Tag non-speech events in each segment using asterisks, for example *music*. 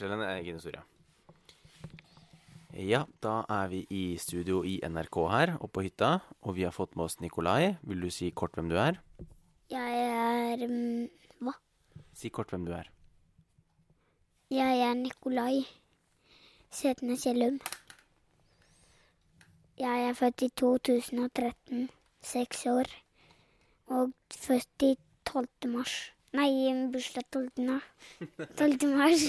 fortelle en egen historie. Ja, da er vi i studio i NRK her, oppe på hytta, og vi har fått med oss Nikolai. Vil du si kort hvem du er? Jeg er um, Hva? Si kort hvem du er. Jeg er Nikolai Setne Kjellum. Jeg er født i 2013, seks år, og født i 12. mars. Nei, bursdag 12. mars. 12. mars.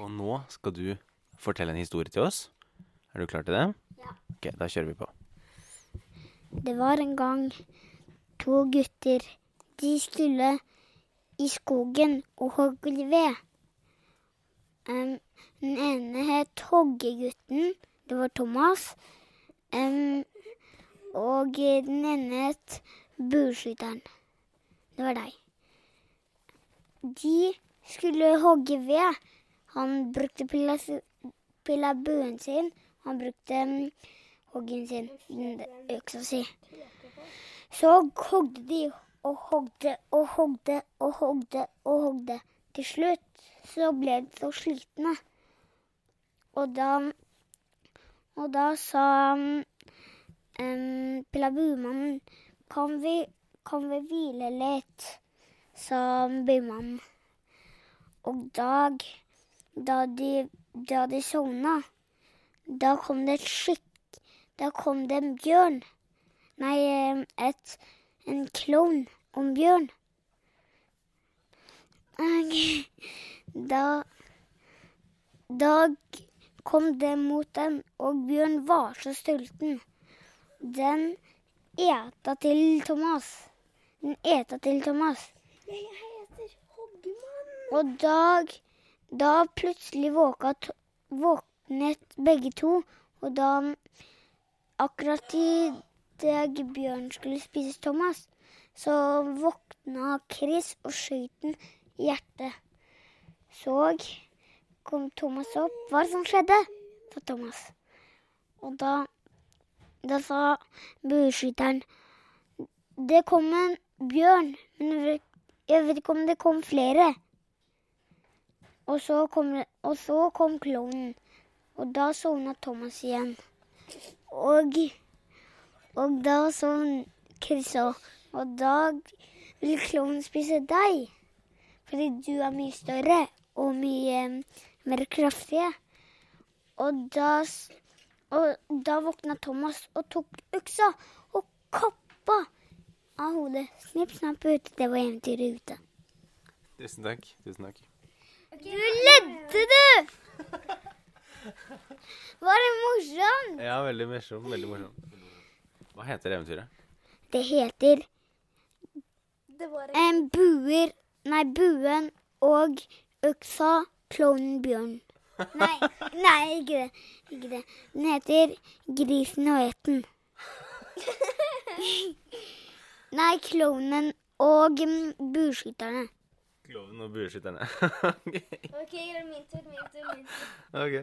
Og nå skal du fortelle en historie til oss. Er du klar til det? Ja. Ok, da kjører vi på. Det var en gang to gutter. De skulle i skogen og hogge ved. Um, den ene het Hoggegutten. Det var Thomas. Um, og den ene het Bueskytteren. Det var deg. De skulle hogge ved. Han brukte pilla sin. Han brukte mm, hoggen sin, øksa si. Så hogde de og hogde og hogde og hogde og hogde. Til slutt så ble de så slitne. Og da Og da sa um, pilabumannen kan vi, kan vi hvile litt, sa bymann. Og dag, da de, da de sovna, da kom det et skikk Da kom det en bjørn. Nei, et, en klovn om bjørn. *laughs* Da Da kom det mot den, og bjørn var så sulten. Den eta til Thomas. Den eta til Thomas. Jeg heter Hoggemann. Og dag, da plutselig våka, to- våknet begge to, og da akkurat i dag Bjørn skulle spise Thomas, så våkna Chris og skjøt den i hjertet. Så kom Thomas opp. Hva som skjedde? sa Thomas. Og da, da sa bueskytteren Det kom en bjørn, men jeg vet- ikke om det kom flere. Og så kom, og så kom klovnen, og da sovna Thomas igjen. Og, og da sovn Chris òg. Og da vil klovnen spise deg. Fordi du er mye større og mye eh, mer kraftig. Og da, og da våkna Thomas og tok øksa og kappa av. Snipp, snapp, ute. Det var eventyret ute. Tusen takk. Tusen takk. Du ledde, du! Var det morsomt? Ja, veldig morsomt. Veldig morsomt. Hva heter eventyret? Det heter Det var en en buer Nei, buen og øksa, klovnen, bjørn. Nei, *laughs* nei, ikke det. Ikke det. Den heter Grisen og eten. *laughs* Nei, klovnen og mm, bueskytterne. Klovnen og bueskytterne. *laughs* ok. OK, er min tur, min tur, min tur. ok.